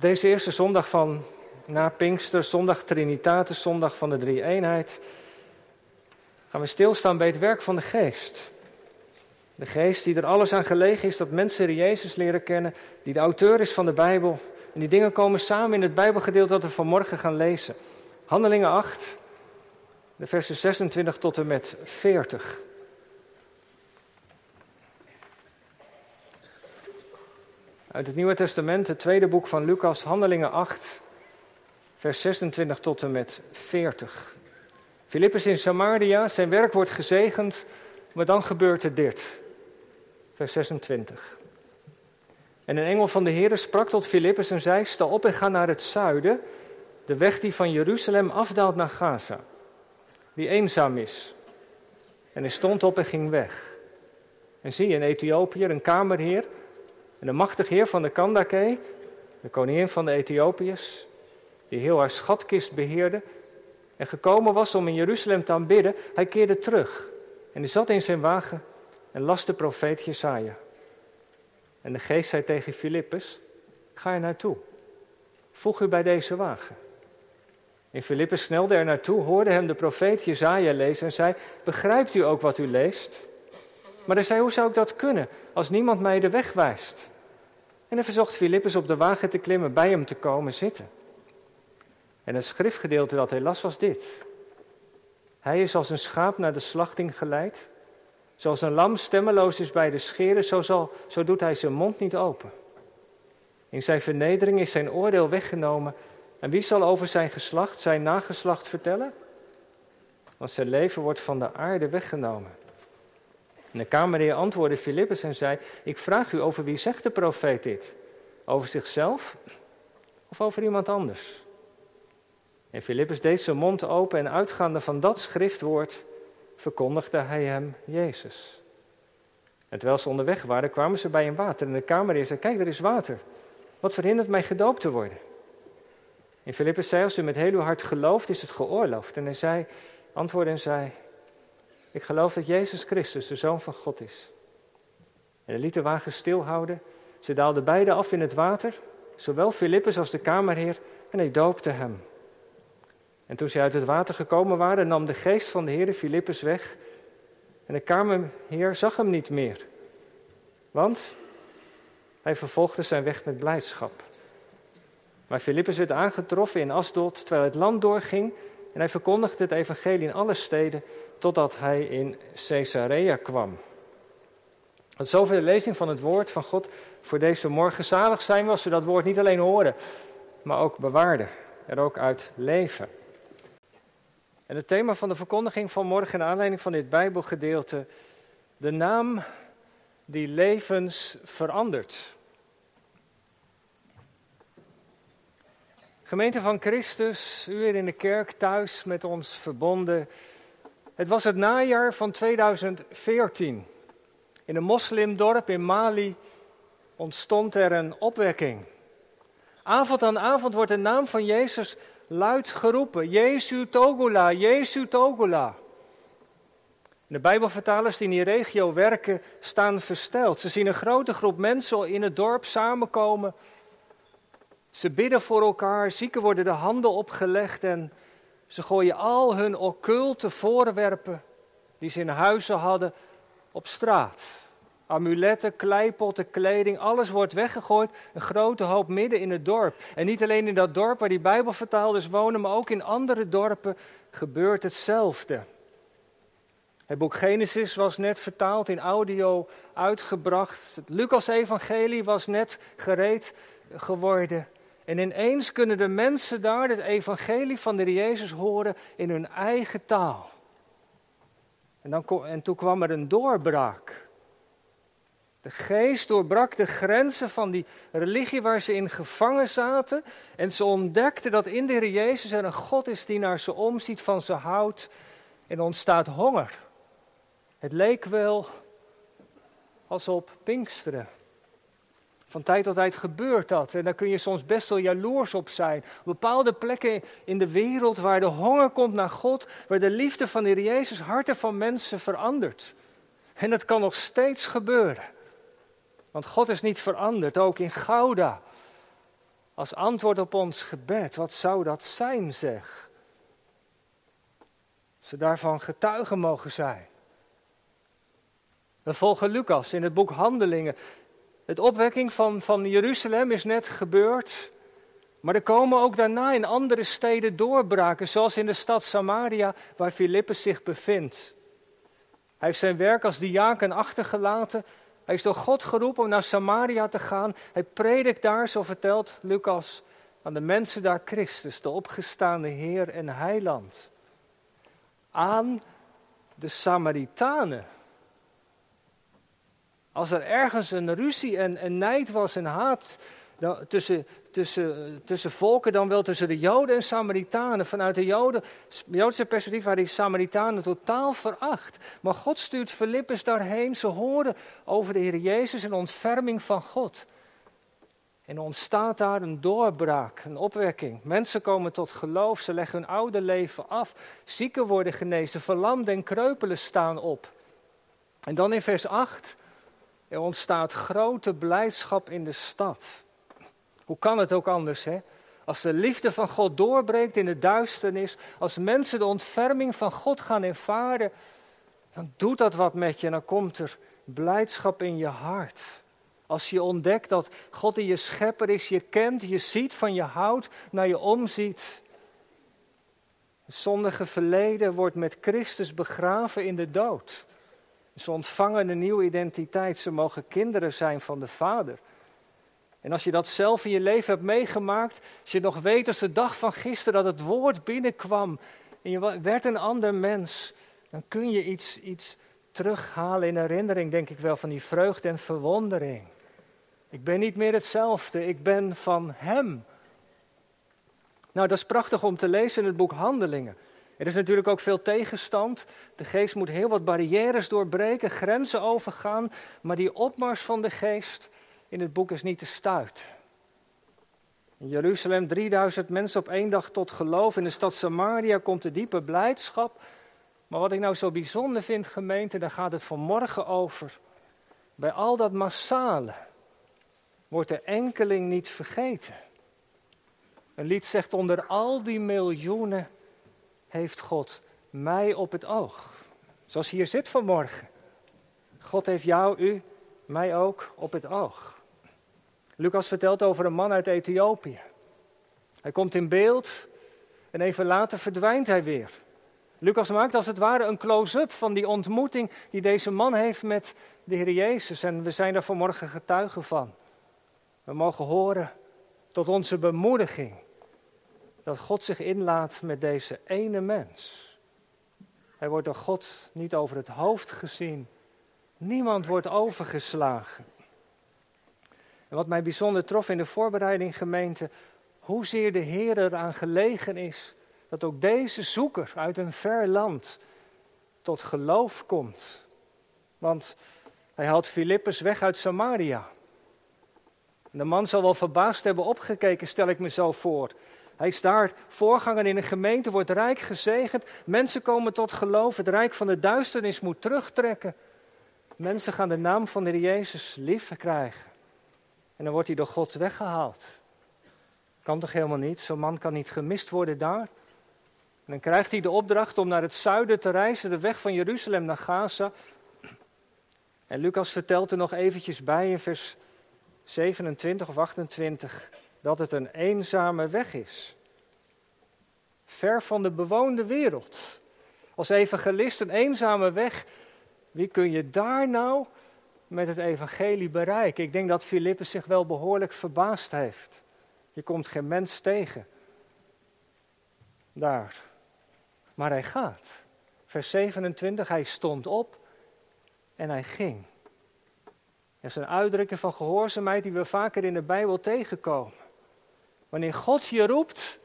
Deze eerste zondag van na Pinkster, zondag Trinitatis, zondag van de drie eenheid, gaan we stilstaan bij het werk van de geest. De geest die er alles aan gelegen is dat mensen Jezus leren kennen, die de auteur is van de Bijbel. En die dingen komen samen in het Bijbelgedeelte dat we vanmorgen gaan lezen. Handelingen 8, de versen 26 tot en met 40. Uit het Nieuwe Testament, het tweede boek van Lucas, Handelingen 8, vers 26 tot en met 40. Filippus in Samaria, zijn werk wordt gezegend, maar dan gebeurt er dit. Vers 26. En een engel van de Heer sprak tot Filippus en zei: Sta op en ga naar het zuiden, de weg die van Jeruzalem afdaalt naar Gaza, die eenzaam is. En hij stond op en ging weg. En zie, een Ethiopiër, een kamerheer, en de machtige heer van de Kandake, de koningin van de Ethiopiërs, die heel haar schatkist beheerde en gekomen was om in Jeruzalem te aanbidden, hij keerde terug en hij zat in zijn wagen en las de profeet Jesaja. En de geest zei tegen Filippus, ga er naartoe, voeg u bij deze wagen. En Filippus snelde er naartoe, hoorde hem de profeet Jesaja lezen en zei, begrijpt u ook wat u leest? Maar hij zei, hoe zou ik dat kunnen als niemand mij de weg wijst? En hij verzocht Filippus op de wagen te klimmen, bij hem te komen zitten. En het schriftgedeelte dat hij las was dit. Hij is als een schaap naar de slachting geleid. Zoals een lam stemmeloos is bij de scheren, zo, zal, zo doet hij zijn mond niet open. In zijn vernedering is zijn oordeel weggenomen. En wie zal over zijn geslacht, zijn nageslacht vertellen? Want zijn leven wordt van de aarde weggenomen. En de kamerheer antwoordde Filippus en zei: Ik vraag u over wie zegt de profeet dit? Over zichzelf of over iemand anders? En Filippus deed zijn mond open en uitgaande van dat schriftwoord verkondigde hij hem Jezus. En terwijl ze onderweg waren, kwamen ze bij een water. En de kamerheer zei: Kijk, er is water. Wat verhindert mij gedoopt te worden? En Filippus zei: Als u met heel uw hart gelooft, is het geoorloofd. En hij zei, antwoordde en zei: ik geloof dat Jezus Christus de Zoon van God is. En hij liet de wagen stilhouden. Ze daalden beide af in het water, zowel Filippus als de kamerheer, en hij doopte hem. En toen ze uit het water gekomen waren, nam de geest van de Heer Filippus weg. En de kamerheer zag hem niet meer. Want hij vervolgde zijn weg met blijdschap. Maar Filippus werd aangetroffen in Asdod terwijl het land doorging. En hij verkondigde het evangelie in alle steden totdat hij in Caesarea kwam. Tot zover de lezing van het woord van God voor deze morgen. Zalig zijn we als we dat woord niet alleen horen, maar ook bewaarden. Er ook uit leven. En het thema van de verkondiging van morgen, in aanleiding van dit Bijbelgedeelte, de naam die levens verandert. Gemeente van Christus, u weer in de kerk thuis met ons verbonden. Het was het najaar van 2014. In een moslimdorp in Mali ontstond er een opwekking. Avond aan avond wordt de naam van Jezus luid geroepen. Jesu Togula, Jesu Togula. De Bijbelvertalers die in die regio werken staan versteld. Ze zien een grote groep mensen in het dorp samenkomen. Ze bidden voor elkaar, zieken worden de handen opgelegd en ze gooien al hun occulte voorwerpen die ze in huizen hadden op straat. Amuletten, kleipotten, kleding, alles wordt weggegooid. Een grote hoop midden in het dorp. En niet alleen in dat dorp waar die Bijbelvertaalders wonen, maar ook in andere dorpen gebeurt hetzelfde. Het boek Genesis was net vertaald in audio uitgebracht. Het Lucas-evangelie was net gereed geworden. En ineens kunnen de mensen daar het evangelie van de Jezus horen in hun eigen taal. En, dan, en toen kwam er een doorbraak. De geest doorbrak de grenzen van die religie waar ze in gevangen zaten. En ze ontdekten dat in de Heer Jezus er een God is die naar ze omziet, van ze houdt. En ontstaat honger. Het leek wel als op Pinksteren. Van tijd tot tijd gebeurt dat. En daar kun je soms best wel jaloers op zijn. Op bepaalde plekken in de wereld waar de honger komt naar God, waar de liefde van de Jezus harten van mensen verandert. En dat kan nog steeds gebeuren. Want God is niet veranderd, ook in Gouda. als antwoord op ons gebed. Wat zou dat zijn, zeg? Ze daarvan getuigen mogen zijn. We volgen Lucas in het boek Handelingen. Het opwekking van, van Jeruzalem is net gebeurd. Maar er komen ook daarna in andere steden doorbraken, zoals in de stad Samaria, waar Filippus zich bevindt. Hij heeft zijn werk als diaken achtergelaten. Hij is door God geroepen om naar Samaria te gaan. Hij predikt daar, zo vertelt Lucas, aan de mensen daar Christus, de opgestaande Heer en Heiland. Aan de Samaritanen. Als er ergens een ruzie en, een nijd was en haat dan, tussen, tussen, tussen volken, dan wel tussen de Joden en Samaritanen. Vanuit de Joden, Joodse perspectief waren die Samaritanen totaal veracht. Maar God stuurt Filippus daarheen. Ze horen over de Heer Jezus en ontferming van God. En ontstaat daar een doorbraak, een opwekking. Mensen komen tot geloof, ze leggen hun oude leven af. Zieken worden genezen, verlamden en kreupelen staan op. En dan in vers 8, er ontstaat grote blijdschap in de stad. Hoe kan het ook anders, hè? Als de liefde van God doorbreekt in de duisternis, als mensen de ontferming van God gaan ervaren, dan doet dat wat met je en dan komt er blijdschap in je hart. Als je ontdekt dat God in je schepper is, je kent, je ziet, van je houdt, naar je omziet. Het zondige verleden wordt met Christus begraven in de dood. Ze ontvangen een nieuwe identiteit, ze mogen kinderen zijn van de Vader. En als je dat zelf in je leven hebt meegemaakt, als je nog weet als de dag van gisteren dat het woord binnenkwam en je werd een ander mens, dan kun je iets, iets terughalen in herinnering, denk ik wel, van die vreugde en verwondering. Ik ben niet meer hetzelfde, ik ben van Hem. Nou, dat is prachtig om te lezen in het boek Handelingen. Er is natuurlijk ook veel tegenstand. De geest moet heel wat barrières doorbreken, grenzen overgaan. Maar die opmars van de geest in het boek is niet te stuit. In Jeruzalem 3000 mensen op één dag tot geloof. In de stad Samaria komt de diepe blijdschap. Maar wat ik nou zo bijzonder vind, gemeente, daar gaat het vanmorgen over. Bij al dat massale wordt de enkeling niet vergeten. Een lied zegt onder al die miljoenen heeft God mij op het oog. Zoals hier zit vanmorgen. God heeft jou, u, mij ook op het oog. Lucas vertelt over een man uit Ethiopië. Hij komt in beeld en even later verdwijnt hij weer. Lucas maakt als het ware een close-up van die ontmoeting die deze man heeft met de Heer Jezus. En we zijn daar vanmorgen getuigen van. We mogen horen tot onze bemoediging dat God zich inlaat met deze ene mens. Hij wordt door God niet over het hoofd gezien. Niemand wordt overgeslagen. En wat mij bijzonder trof in de voorbereiding gemeente, hoezeer de Heer eraan gelegen is dat ook deze zoeker uit een ver land tot geloof komt. Want hij haalt Filippus weg uit Samaria. De man zal wel verbaasd hebben opgekeken, stel ik me zo voor. Hij is daar voorganger in een gemeente, wordt rijk gezegend. Mensen komen tot geloof. Het rijk van de duisternis moet terugtrekken. Mensen gaan de naam van de Jezus lief krijgen. En dan wordt hij door God weggehaald. Kan toch helemaal niet? Zo'n man kan niet gemist worden daar. Dan krijgt hij de opdracht om naar het zuiden te reizen, de weg van Jeruzalem naar Gaza. En Lucas vertelt er nog eventjes bij in vers 27 of 28 dat het een eenzame weg is. Ver van de bewoonde wereld. Als evangelist een eenzame weg. Wie kun je daar nou met het evangelie bereiken? Ik denk dat Filippus zich wel behoorlijk verbaasd heeft. Je komt geen mens tegen. Daar. Maar hij gaat. Vers 27, hij stond op en hij ging. Dat is een uitdrukking van gehoorzaamheid die we vaker in de Bijbel tegenkomen. Wanneer God je roept,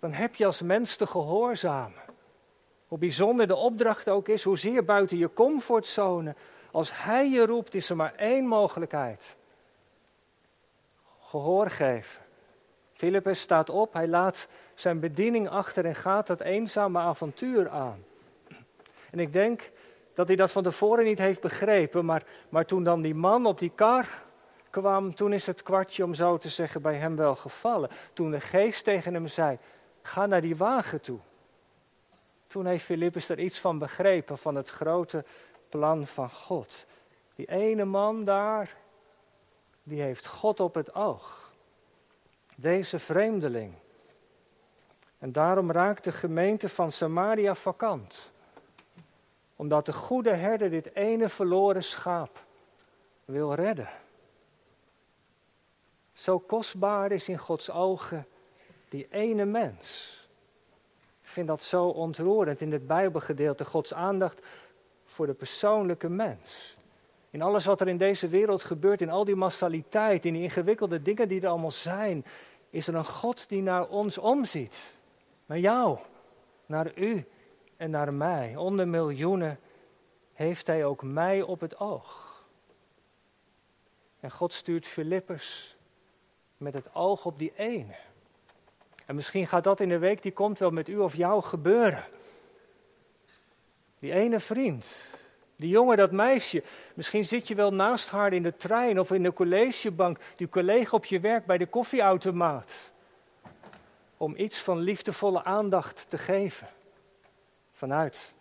dan heb je als mens te gehoorzamen. Hoe bijzonder de opdracht ook is, hoezeer buiten je comfortzone. Als Hij je roept, is er maar één mogelijkheid. Gehoor geven. Filippus staat op, hij laat zijn bediening achter en gaat dat eenzame avontuur aan. En ik denk dat hij dat van tevoren niet heeft begrepen, maar, maar toen dan die man op die kar kwam, toen is het kwartje, om zo te zeggen, bij hem wel gevallen. Toen de geest tegen hem zei, ga naar die wagen toe. Toen heeft Filippus er iets van begrepen, van het grote plan van God. Die ene man daar, die heeft God op het oog. Deze vreemdeling. En daarom raakt de gemeente van Samaria vakant. Omdat de goede herder dit ene verloren schaap wil redden. Zo kostbaar is in Gods ogen die ene mens. Ik vind dat zo ontroerend in het Bijbelgedeelte, Gods aandacht voor de persoonlijke mens. In alles wat er in deze wereld gebeurt, in al die massaliteit, in die ingewikkelde dingen die er allemaal zijn, is er een God die naar ons omziet. Naar jou, naar u en naar mij. Onder miljoenen heeft Hij ook mij op het oog. En God stuurt Filippus met het oog op die ene. En misschien gaat dat in de week die komt wel met u of jou gebeuren. Die ene vriend, die jongen, dat meisje. Misschien zit je wel naast haar in de trein of in de collegebank, die collega op je werk bij de koffieautomaat. Om iets van liefdevolle aandacht te geven. Vanuit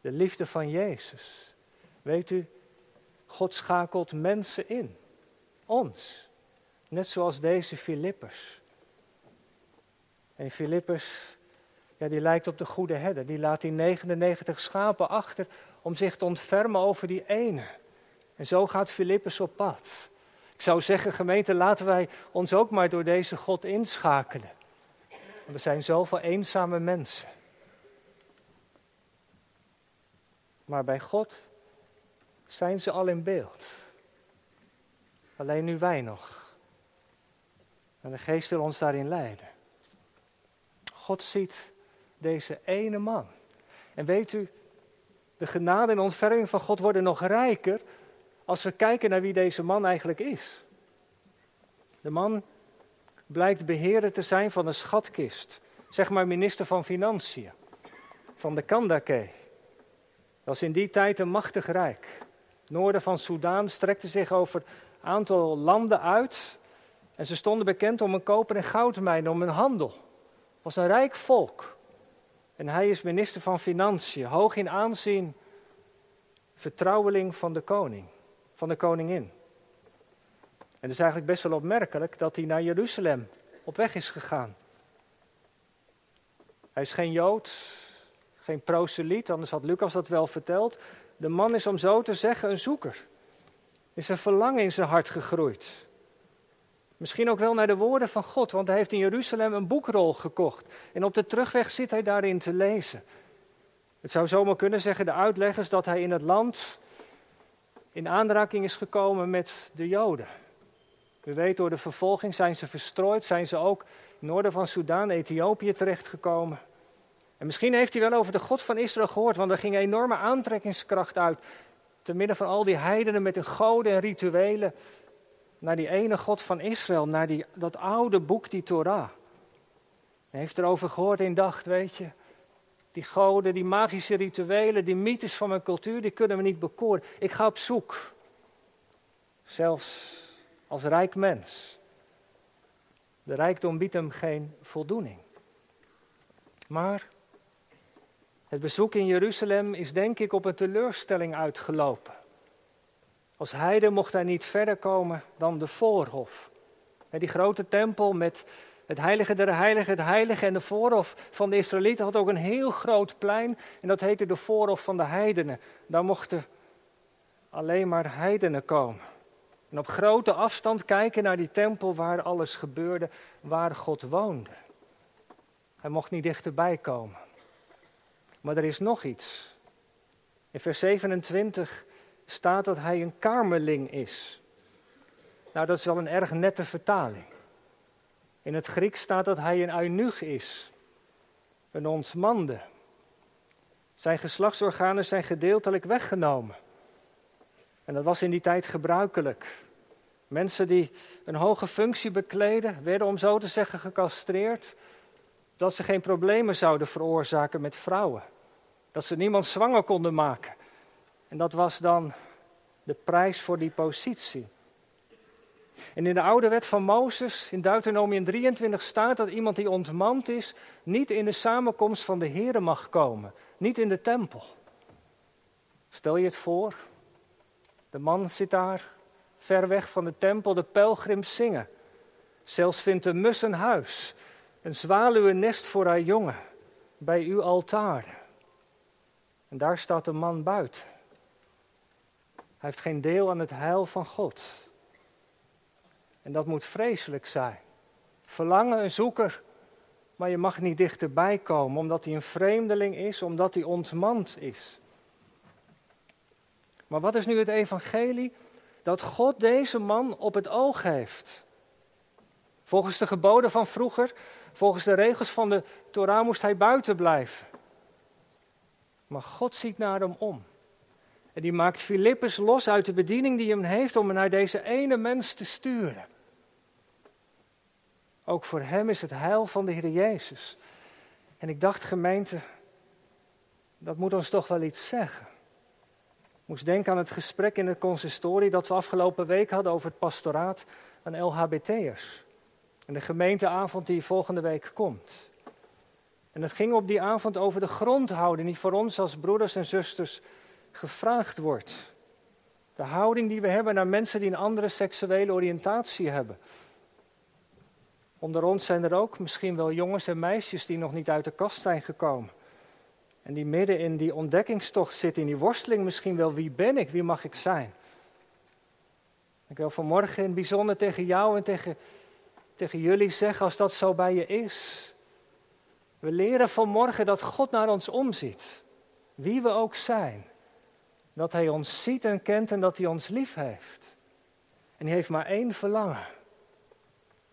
de liefde van Jezus. Weet u, God schakelt mensen in. Ons. Net zoals deze Filippers. En Filippus, ja, die lijkt op de goede herder. Die laat die 99 schapen achter om zich te ontfermen over die ene. En zo gaat Filippus op pad. Ik zou zeggen, gemeente, laten wij ons ook maar door deze God inschakelen. We zijn zoveel eenzame mensen. Maar bij God zijn ze al in beeld. Alleen nu wij nog. En de geest wil ons daarin leiden. God ziet deze ene man. En weet u, de genade en ontferming van God worden nog rijker als we kijken naar wie deze man eigenlijk is. De man blijkt beheerder te zijn van een schatkist, zeg maar minister van Financiën, van de Kandake. Dat was in die tijd een machtig rijk. Noorden van Soudaan strekte zich over een aantal landen uit en ze stonden bekend om een koper- en goudmijn, om een handel. Het was een rijk volk. En hij is minister van Financiën, hoog in aanzien, vertrouweling van de koning, van de koningin. En het is eigenlijk best wel opmerkelijk dat hij naar Jeruzalem op weg is gegaan. Hij is geen Jood, geen proseliet, anders had Lucas dat wel verteld. De man is om zo te zeggen een zoeker. Is een verlangen in zijn hart gegroeid. Misschien ook wel naar de woorden van God, want hij heeft in Jeruzalem een boekrol gekocht. En op de terugweg zit hij daarin te lezen. Het zou zomaar kunnen zeggen, de uitleggers, dat hij in het land in aanraking is gekomen met de Joden. U weet, door de vervolging zijn ze verstrooid, zijn ze ook noorden van Soudaan, Ethiopië terechtgekomen. En misschien heeft hij wel over de God van Israël gehoord, want er ging enorme aantrekkingskracht uit. Te midden van al die heidenen met hun goden en rituelen naar die ene God van Israël, naar die, dat oude boek, die Torah. Hij heeft erover gehoord en dacht, weet je, die goden, die magische rituelen, die mythes van mijn cultuur, die kunnen me niet bekoren. Ik ga op zoek. Zelfs als rijk mens. De rijkdom biedt hem geen voldoening. Maar het bezoek in Jeruzalem is denk ik op een teleurstelling uitgelopen. Als heide mocht hij niet verder komen dan de voorhof. Die grote tempel met het heilige der heiligen, het heilige en de voorhof van de Israëlieten had ook een heel groot plein. En dat heette de voorhof van de heidenen. Daar mochten alleen maar heidenen komen. En op grote afstand kijken naar die tempel waar alles gebeurde, waar God woonde. Hij mocht niet dichterbij komen. Maar er is nog iets. In vers 27 staat dat hij een kamerling is. Nou, dat is wel een erg nette vertaling. In het Grieks staat dat hij een eunuch is, een ontmande. Zijn geslachtsorganen zijn gedeeltelijk weggenomen. En dat was in die tijd gebruikelijk. Mensen die een hoge functie bekleden, werden om zo te zeggen gecastreerd, dat ze geen problemen zouden veroorzaken met vrouwen. Dat ze niemand zwanger konden maken. En dat was dan de prijs voor die positie. En in de oude wet van Mozes, in Deuteronomium 23, staat dat iemand die ontmand is, niet in de samenkomst van de Here mag komen, niet in de tempel. Stel je het voor, de man zit daar, ver weg van de tempel, de pelgrims zingen. Zelfs vindt een mus een huis, een zwaluw een nest voor haar jongen, bij uw altaar. En daar staat de man buiten. Heeft geen deel aan het heil van God. En dat moet vreselijk zijn. Verlangen een zoeker, maar je mag niet dichterbij komen omdat hij een vreemdeling is, omdat hij ontmand is. Maar wat is nu het evangelie? Dat God deze man op het oog heeft. Volgens de geboden van vroeger, volgens de regels van de Torah moest hij buiten blijven. Maar God ziet naar hem om. En die maakt Filippus los uit de bediening die hem heeft om naar deze ene mens te sturen. Ook voor hem is het heil van de Heer Jezus. En ik dacht, gemeente, dat moet ons toch wel iets zeggen. Ik moest denken aan het gesprek in het consistorie dat we afgelopen week hadden over het pastoraat aan LHBT'ers. En de gemeenteavond die volgende week komt. En het ging op die avond over de grondhouding die voor ons als broeders en zusters gevraagd wordt. De houding die we hebben naar mensen die een andere seksuele oriëntatie hebben. Onder ons zijn er ook misschien wel jongens en meisjes die nog niet uit de kast zijn gekomen. En die midden in die ontdekkingstocht zitten, in die worsteling misschien wel, wie ben ik, wie mag ik zijn? Ik wil vanmorgen in het bijzonder tegen jou en tegen, tegen jullie zeggen, als dat zo bij je is. We leren vanmorgen dat God naar ons omziet, wie we ook zijn. Dat Hij ons ziet en kent en dat Hij ons lief heeft. En Hij heeft maar één verlangen.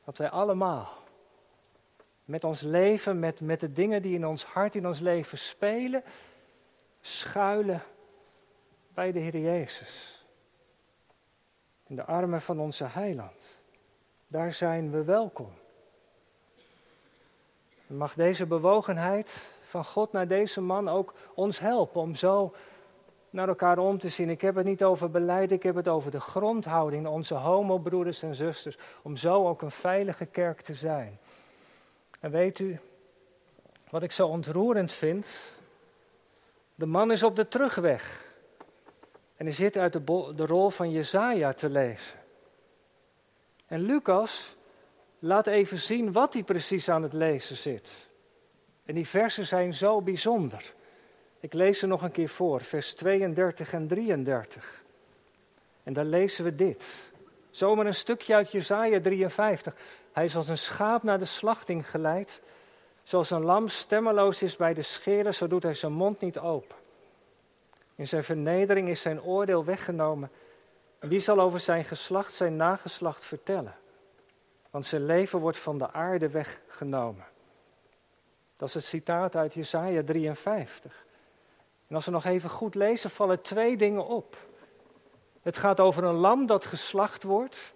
Dat wij allemaal met ons leven, met, met de dingen die in ons hart, in ons leven spelen, schuilen bij de Heer Jezus. In de armen van onze heiland. Daar zijn we welkom. Mag deze bewogenheid van God naar deze man ook ons helpen om zo naar elkaar om te zien. Ik heb het niet over beleid, ik heb het over de grondhouding, onze homobroeders en zusters, om zo ook een veilige kerk te zijn. En weet u, wat ik zo ontroerend vind, de man is op de terugweg. En hij zit uit de, de rol van Jezaja te lezen. En Lucas laat even zien wat hij precies aan het lezen zit. En die versen zijn zo bijzonder. Ik lees ze nog een keer voor, vers 32 en 33. En daar lezen we dit. Zomaar een stukje uit Jesaja 53. Hij is als een schaap naar de slachting geleid. Zoals een lam stemmeloos is bij de scheren, zo doet hij zijn mond niet open. In zijn vernedering is zijn oordeel weggenomen. En wie zal over zijn geslacht, zijn nageslacht vertellen? Want zijn leven wordt van de aarde weggenomen. Dat is het citaat uit Jesaja 53. En als we nog even goed lezen, vallen twee dingen op. Het gaat over een lam dat geslacht wordt.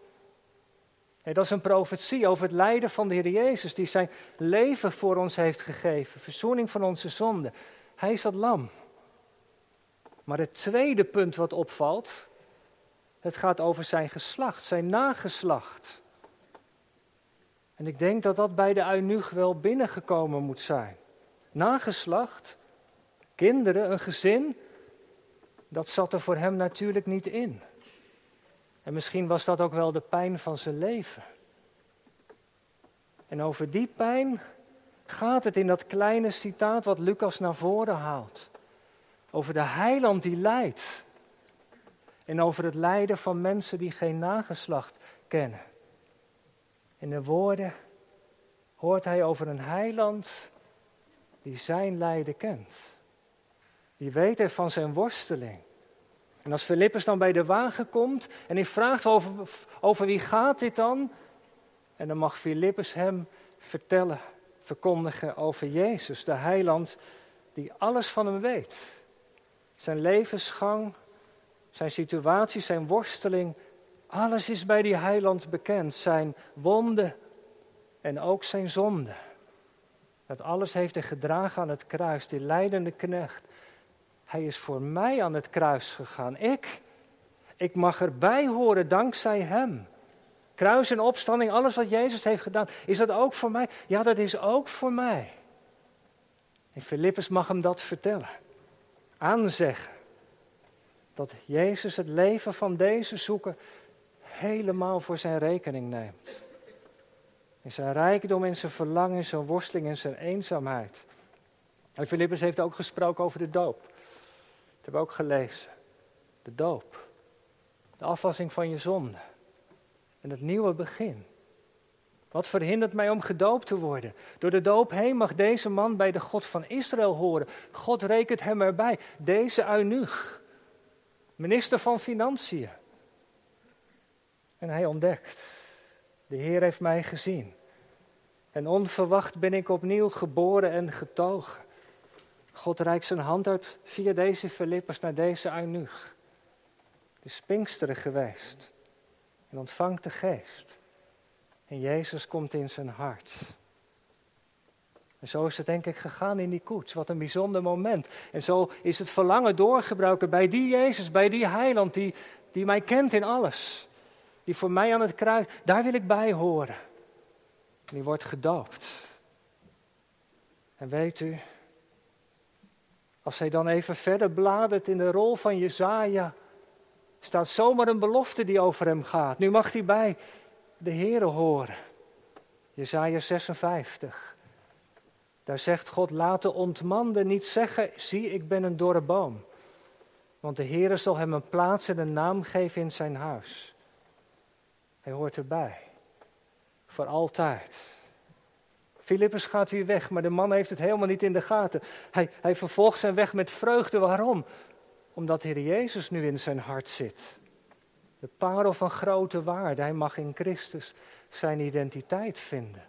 En dat is een profetie over het lijden van de Heer Jezus, die zijn leven voor ons heeft gegeven, verzoening van onze zonden. Hij is dat lam. Maar het tweede punt wat opvalt, het gaat over zijn geslacht, zijn nageslacht. En ik denk dat dat bij de eunuch wel binnengekomen moet zijn. Nageslacht, kinderen, een gezin, dat zat er voor hem natuurlijk niet in. En misschien was dat ook wel de pijn van zijn leven. En over die pijn gaat het in dat kleine citaat wat Lucas naar voren haalt. Over de heiland die lijdt. En over het lijden van mensen die geen nageslacht kennen. In de woorden hoort hij over een heiland die zijn lijden kent. Die weet er van zijn worsteling. En als Filippus dan bij de wagen komt en hij vraagt over, over wie gaat dit dan? En dan mag Filippus hem vertellen, verkondigen over Jezus, de heiland die alles van hem weet. Zijn levensgang, zijn situatie, zijn worsteling, alles is bij die heiland bekend. Zijn wonden en ook zijn zonde. Dat alles heeft hij gedragen aan het kruis, die leidende knecht. Hij is voor mij aan het kruis gegaan. Ik, ik mag erbij horen dankzij hem. Kruis en opstanding, alles wat Jezus heeft gedaan, is dat ook voor mij? Ja, dat is ook voor mij. En Filippus mag hem dat vertellen. Aanzeggen. Dat Jezus het leven van deze zoeker helemaal voor zijn rekening neemt. In zijn rijkdom, in zijn verlangen, in zijn worsteling, in zijn eenzaamheid. En Filippus heeft ook gesproken over de doop. Hebben we ook gelezen. De doop. De afwassing van je zonde. En het nieuwe begin. Wat verhindert mij om gedoopt te worden? Door de doop heen mag deze man bij de God van Israël horen. God rekent hem erbij. Deze eunuch, minister van Financiën. En hij ontdekt, de Heer heeft mij gezien. En onverwacht ben ik opnieuw geboren en getogen. God reikt zijn hand uit via deze Filippus naar deze eunuch. De spinksteren geweest. En ontvangt de geest. En Jezus komt in zijn hart. En zo is het denk ik gegaan in die koets. Wat een bijzonder moment. En zo is het verlangen doorgebroken bij die Jezus, bij die heiland die, die mij kent in alles. Die voor mij aan het kruis, daar wil ik bij horen. En die wordt gedoopt. En weet u, als hij dan even verder bladert in de rol van Jezaja, staat zomaar een belofte die over hem gaat. Nu mag hij bij de Heere horen. Jezaja 56. Daar zegt God, laat de ontmande niet zeggen, zie ik ben een dorre boom. Want de Heere zal hem een plaats en een naam geven in zijn huis. Hij hoort erbij. Voor altijd. Filippus gaat weer weg, maar de man heeft het helemaal niet in de gaten. Hij, hij vervolgt zijn weg met vreugde. Waarom? Omdat de Heer Jezus nu in zijn hart zit. De parel van grote waarde. Hij mag in Christus zijn identiteit vinden.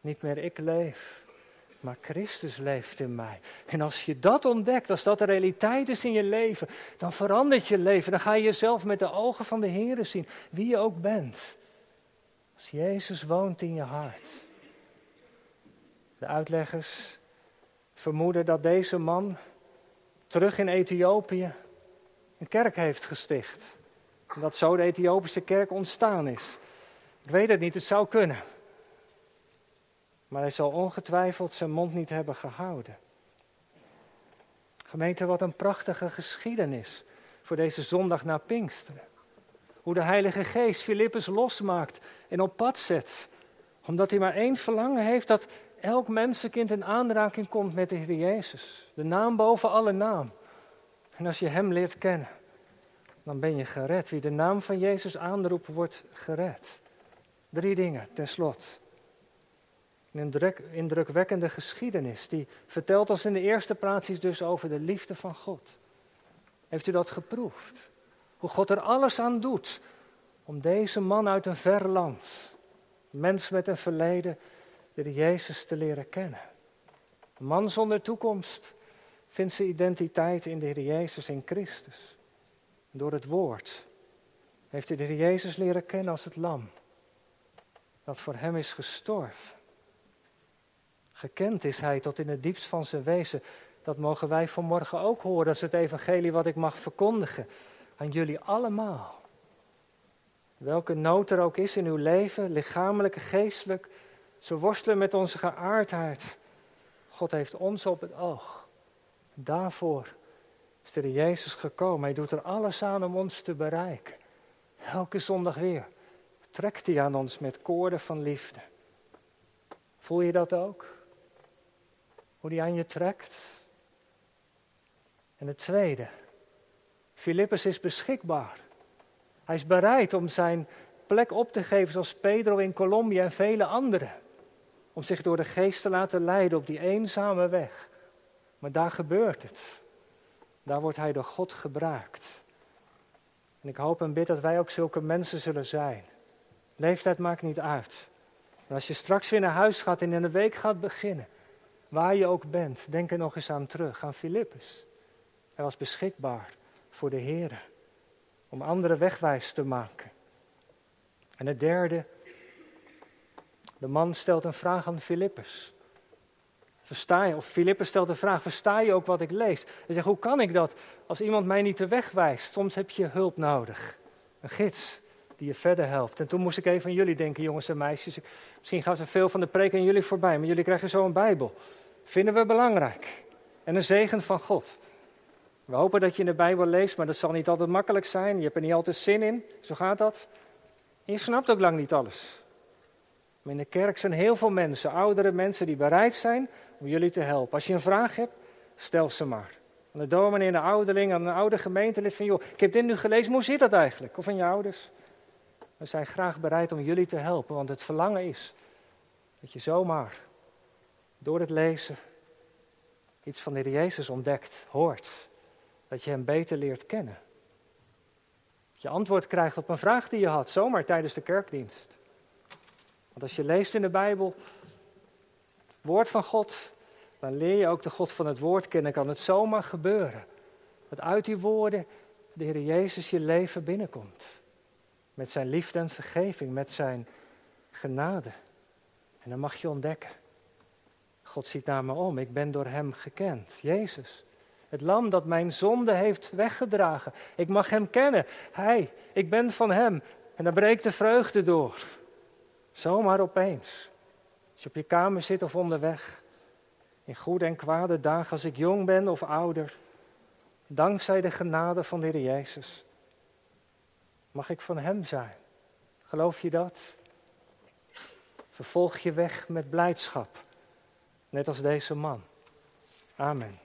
Niet meer ik leef, maar Christus leeft in mij. En als je dat ontdekt, als dat de realiteit is in je leven, dan verandert je leven. Dan ga je jezelf met de ogen van de Heer zien, wie je ook bent. Als Jezus woont in je hart. De uitleggers vermoeden dat deze man terug in Ethiopië een kerk heeft gesticht. En dat zo de Ethiopische kerk ontstaan is. Ik weet het niet, het zou kunnen. Maar hij zal ongetwijfeld zijn mond niet hebben gehouden. Gemeente, wat een prachtige geschiedenis voor deze zondag na Pinksteren. Hoe de Heilige Geest Filippus losmaakt en op pad zet. Omdat hij maar één verlangen heeft dat elk mensenkind in aanraking komt met de Heer Jezus. De naam boven alle naam. En als je Hem leert kennen, dan ben je gered. Wie de naam van Jezus aanroept, wordt gered. Drie dingen, ten slotte. Een indrukwekkende geschiedenis, die vertelt ons in de eerste plaats iets dus over de liefde van God. Heeft u dat geproefd? Hoe God er alles aan doet om deze man uit een ver land, mens met een verleden, de Jezus te leren kennen. Een man zonder toekomst vindt zijn identiteit in de Heer Jezus in Christus. Door het woord heeft hij de Heer Jezus leren kennen als het lam. Dat voor hem is gestorven. Gekend is hij tot in het diepst van zijn wezen. Dat mogen wij vanmorgen ook horen. Dat is het evangelie wat ik mag verkondigen aan jullie allemaal. Welke nood er ook is in uw leven, lichamelijk, geestelijk, ze worstelen met onze geaardheid. God heeft ons op het oog. Daarvoor is de Jezus gekomen. Hij doet er alles aan om ons te bereiken. Elke zondag weer trekt hij aan ons met koorden van liefde. Voel je dat ook? Hoe hij aan je trekt? En het tweede, Filippus is beschikbaar. Hij is bereid om zijn plek op te geven zoals Pedro in Colombia en vele anderen om zich door de geest te laten leiden op die eenzame weg. Maar daar gebeurt het. Daar wordt hij door God gebruikt. En ik hoop en bid dat wij ook zulke mensen zullen zijn. Leeftijd maakt niet uit. En als je straks weer naar huis gaat en in de week gaat beginnen, waar je ook bent, denk er nog eens aan terug, aan Filippus. Hij was beschikbaar voor de Heer om anderen wegwijs te maken. En het derde, de man stelt een vraag aan Filippus. Versta je, of Filippus stelt de vraag, versta je ook wat ik lees? Hij zegt, hoe kan ik dat als iemand mij niet de weg wijst? Soms heb je hulp nodig, een gids, die je verder helpt. En toen moest ik even aan jullie denken, jongens en meisjes. Misschien gaat er veel van de preek aan jullie voorbij, maar jullie krijgen zo een Bijbel. Vinden we belangrijk. En een zegen van God. We hopen dat je in de Bijbel leest, maar dat zal niet altijd makkelijk zijn. Je hebt er niet altijd zin in, zo gaat dat. En je snapt ook lang niet alles. Maar in de kerk zijn heel veel mensen, oudere mensen, die bereid zijn om jullie te helpen. Als je een vraag hebt, stel ze maar. Aan de dominee, de ouderling, aan een oude gemeentelid van, joh, ik heb dit nu gelezen, hoe zit dat eigenlijk? Of aan je ouders? We zijn graag bereid om jullie te helpen, want het verlangen is dat je zomaar door het lezen iets van de Heer Jezus ontdekt, hoort. Dat je Hem beter leert kennen. Dat je antwoord krijgt op een vraag die je had, zomaar tijdens de kerkdienst. Want als je leest in de Bijbel het woord van God, dan leer je ook de God van het woord kennen. Kan het zomaar gebeuren. Dat uit die woorden de Heer Jezus je leven binnenkomt. Met zijn liefde en vergeving, met zijn genade. En dan mag je ontdekken. God ziet naar me om, ik ben door hem gekend. Jezus, het lam dat mijn zonde heeft weggedragen. Ik mag hem kennen. Hij, ik ben van hem. En dan breekt de vreugde door. Zomaar opeens. Als je op je kamer zit of onderweg. In goede en kwade dagen, als ik jong ben of ouder. Dankzij de genade van de Heer Jezus. Mag ik van Hem zijn? Geloof je dat? Vervolg je weg met blijdschap. Net als deze man. Amen.